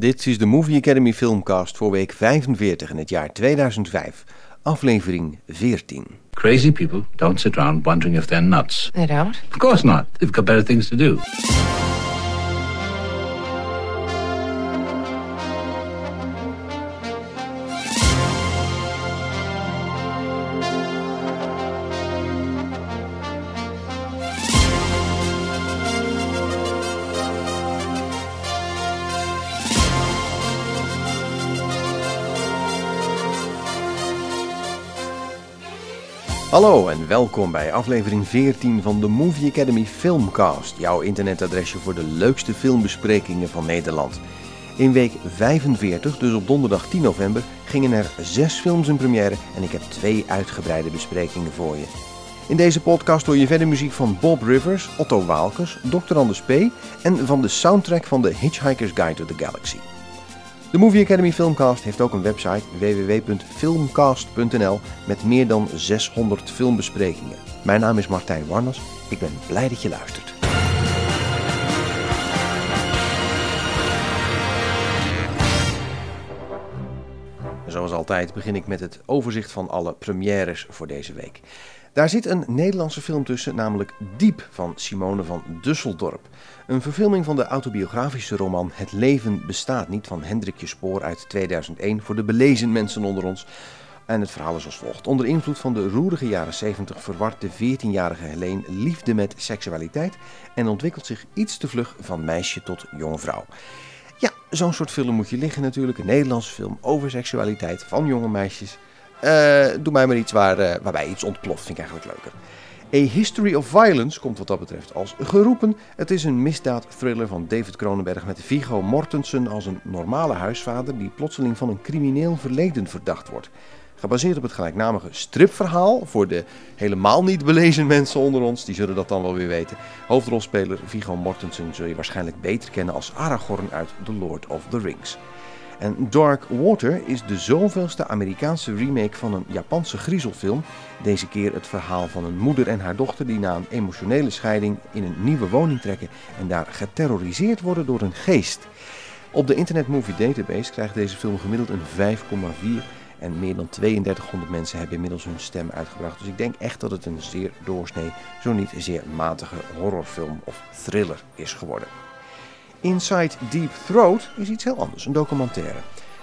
Dit is de Movie Academy Filmcast voor week 45 in het jaar 2005, aflevering 14. Crazy people don't sit around wondering if they're nuts. They don't? Of course not. They've got better things to do. Hallo en welkom bij aflevering 14 van de Movie Academy Filmcast, jouw internetadresje voor de leukste filmbesprekingen van Nederland. In week 45, dus op donderdag 10 november, gingen er zes films in première en ik heb twee uitgebreide besprekingen voor je. In deze podcast hoor je verder muziek van Bob Rivers, Otto Waalkes, Dr. Anders P. en van de soundtrack van The Hitchhiker's Guide to the Galaxy. De Movie Academy Filmcast heeft ook een website www.filmcast.nl met meer dan 600 filmbesprekingen. Mijn naam is Martijn Warners. Ik ben blij dat je luistert. Zoals altijd begin ik met het overzicht van alle premières voor deze week. Daar zit een Nederlandse film tussen, namelijk Diep van Simone van Dusseldorp. Een verfilming van de autobiografische roman Het leven bestaat niet van Hendrikje Spoor uit 2001 voor de belezen mensen onder ons. En het verhaal is als volgt. Onder invloed van de roerige jaren 70 verwart de 14-jarige Helene liefde met seksualiteit en ontwikkelt zich iets te vlug van meisje tot jonge vrouw. Ja, zo'n soort film moet je liggen natuurlijk. Een Nederlandse film over seksualiteit van jonge meisjes. Uh, doe mij maar iets waar, uh, waarbij iets ontploft, vind ik eigenlijk leuker. A History of Violence komt wat dat betreft als geroepen. Het is een misdaadthriller van David Cronenberg met Viggo Mortensen als een normale huisvader die plotseling van een crimineel verleden verdacht wordt. Gebaseerd op het gelijknamige stripverhaal, voor de helemaal niet belezen mensen onder ons, die zullen dat dan wel weer weten. Hoofdrolspeler Viggo Mortensen zul je waarschijnlijk beter kennen als Aragorn uit The Lord of the Rings. En Dark Water is de zoveelste Amerikaanse remake van een Japanse griezelfilm. Deze keer het verhaal van een moeder en haar dochter die na een emotionele scheiding in een nieuwe woning trekken en daar geterroriseerd worden door een geest. Op de Internet Movie Database krijgt deze film gemiddeld een 5,4 en meer dan 3200 mensen hebben inmiddels hun stem uitgebracht. Dus ik denk echt dat het een zeer doorsnee, zo niet zeer matige horrorfilm of thriller is geworden. Inside Deep Throat is iets heel anders, een documentaire.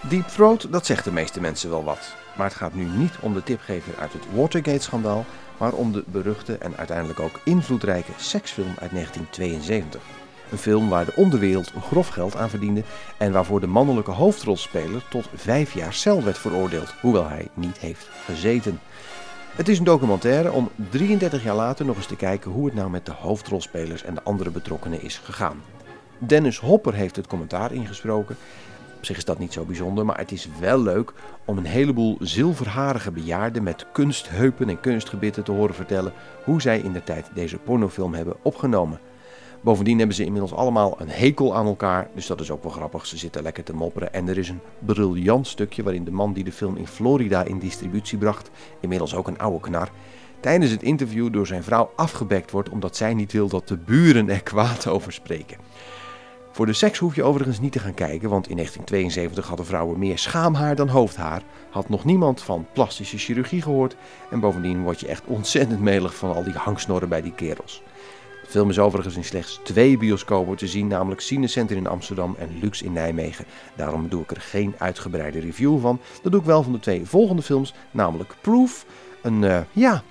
Deep Throat, dat zegt de meeste mensen wel wat. Maar het gaat nu niet om de tipgever uit het Watergate-schandaal, maar om de beruchte en uiteindelijk ook invloedrijke seksfilm uit 1972. Een film waar de onderwereld grof geld aan verdiende en waarvoor de mannelijke hoofdrolspeler tot vijf jaar cel werd veroordeeld, hoewel hij niet heeft gezeten. Het is een documentaire om 33 jaar later nog eens te kijken hoe het nou met de hoofdrolspelers en de andere betrokkenen is gegaan. Dennis Hopper heeft het commentaar ingesproken. Op zich is dat niet zo bijzonder, maar het is wel leuk om een heleboel zilverharige bejaarden met kunstheupen en kunstgebitten te horen vertellen hoe zij in de tijd deze pornofilm hebben opgenomen. Bovendien hebben ze inmiddels allemaal een hekel aan elkaar, dus dat is ook wel grappig. Ze zitten lekker te mopperen en er is een briljant stukje waarin de man die de film in Florida in distributie bracht, inmiddels ook een oude knar, tijdens het interview door zijn vrouw afgebekt wordt omdat zij niet wil dat de buren er kwaad over spreken. Voor de seks hoef je overigens niet te gaan kijken, want in 1972 hadden vrouwen meer schaamhaar dan hoofdhaar, had nog niemand van plastische chirurgie gehoord en bovendien word je echt ontzettend melig van al die hangsnorren bij die kerels. De film is overigens in slechts twee bioscopen te zien, namelijk Cinecenter in Amsterdam en Lux in Nijmegen. Daarom doe ik er geen uitgebreide review van. Dat doe ik wel van de twee volgende films, namelijk Proof, een, uh, ja,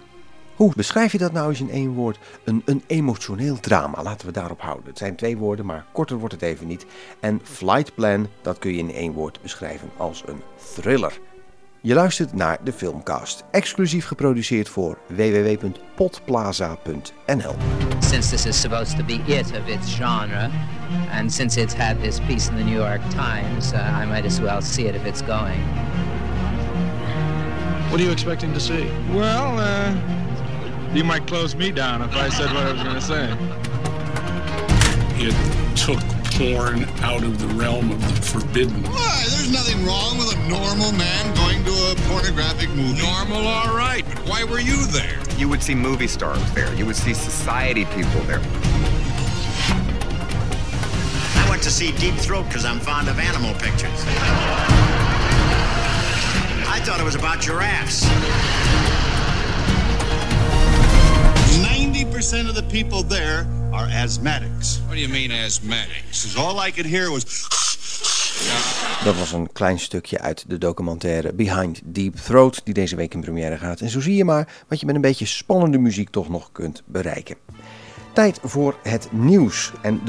hoe beschrijf je dat nou eens in één woord? Een, een emotioneel drama, laten we daarop houden. Het zijn twee woorden, maar korter wordt het even niet. En Flight Plan, dat kun je in één woord beschrijven als een thriller. Je luistert naar de Filmcast, exclusief geproduceerd voor www.potplaza.nl. Since this is supposed to be it of its genre, and since it's had this piece in the New York Times, uh, I might as well see it if it's going. What are you expecting to see? Well, uh, you might close me down if I said what I was going to say. It took porn out of the realm of the forbidden. Why? There's nothing wrong with a normal man going to a pornographic movie. Normal, all right, but why were you there? You would see movie stars there. You would see society people there. I went to see Deep Throat because I'm fond of animal pictures. I thought it was about giraffes. 90% of the people there are asthmatics. What do you mean asthmatics? Because all I could hear was. Dat was een klein stukje uit de documentaire Behind Deep Throat, die deze week in première gaat. En zo zie je maar wat je met een beetje spannende muziek toch nog kunt bereiken. Tijd voor het nieuws. En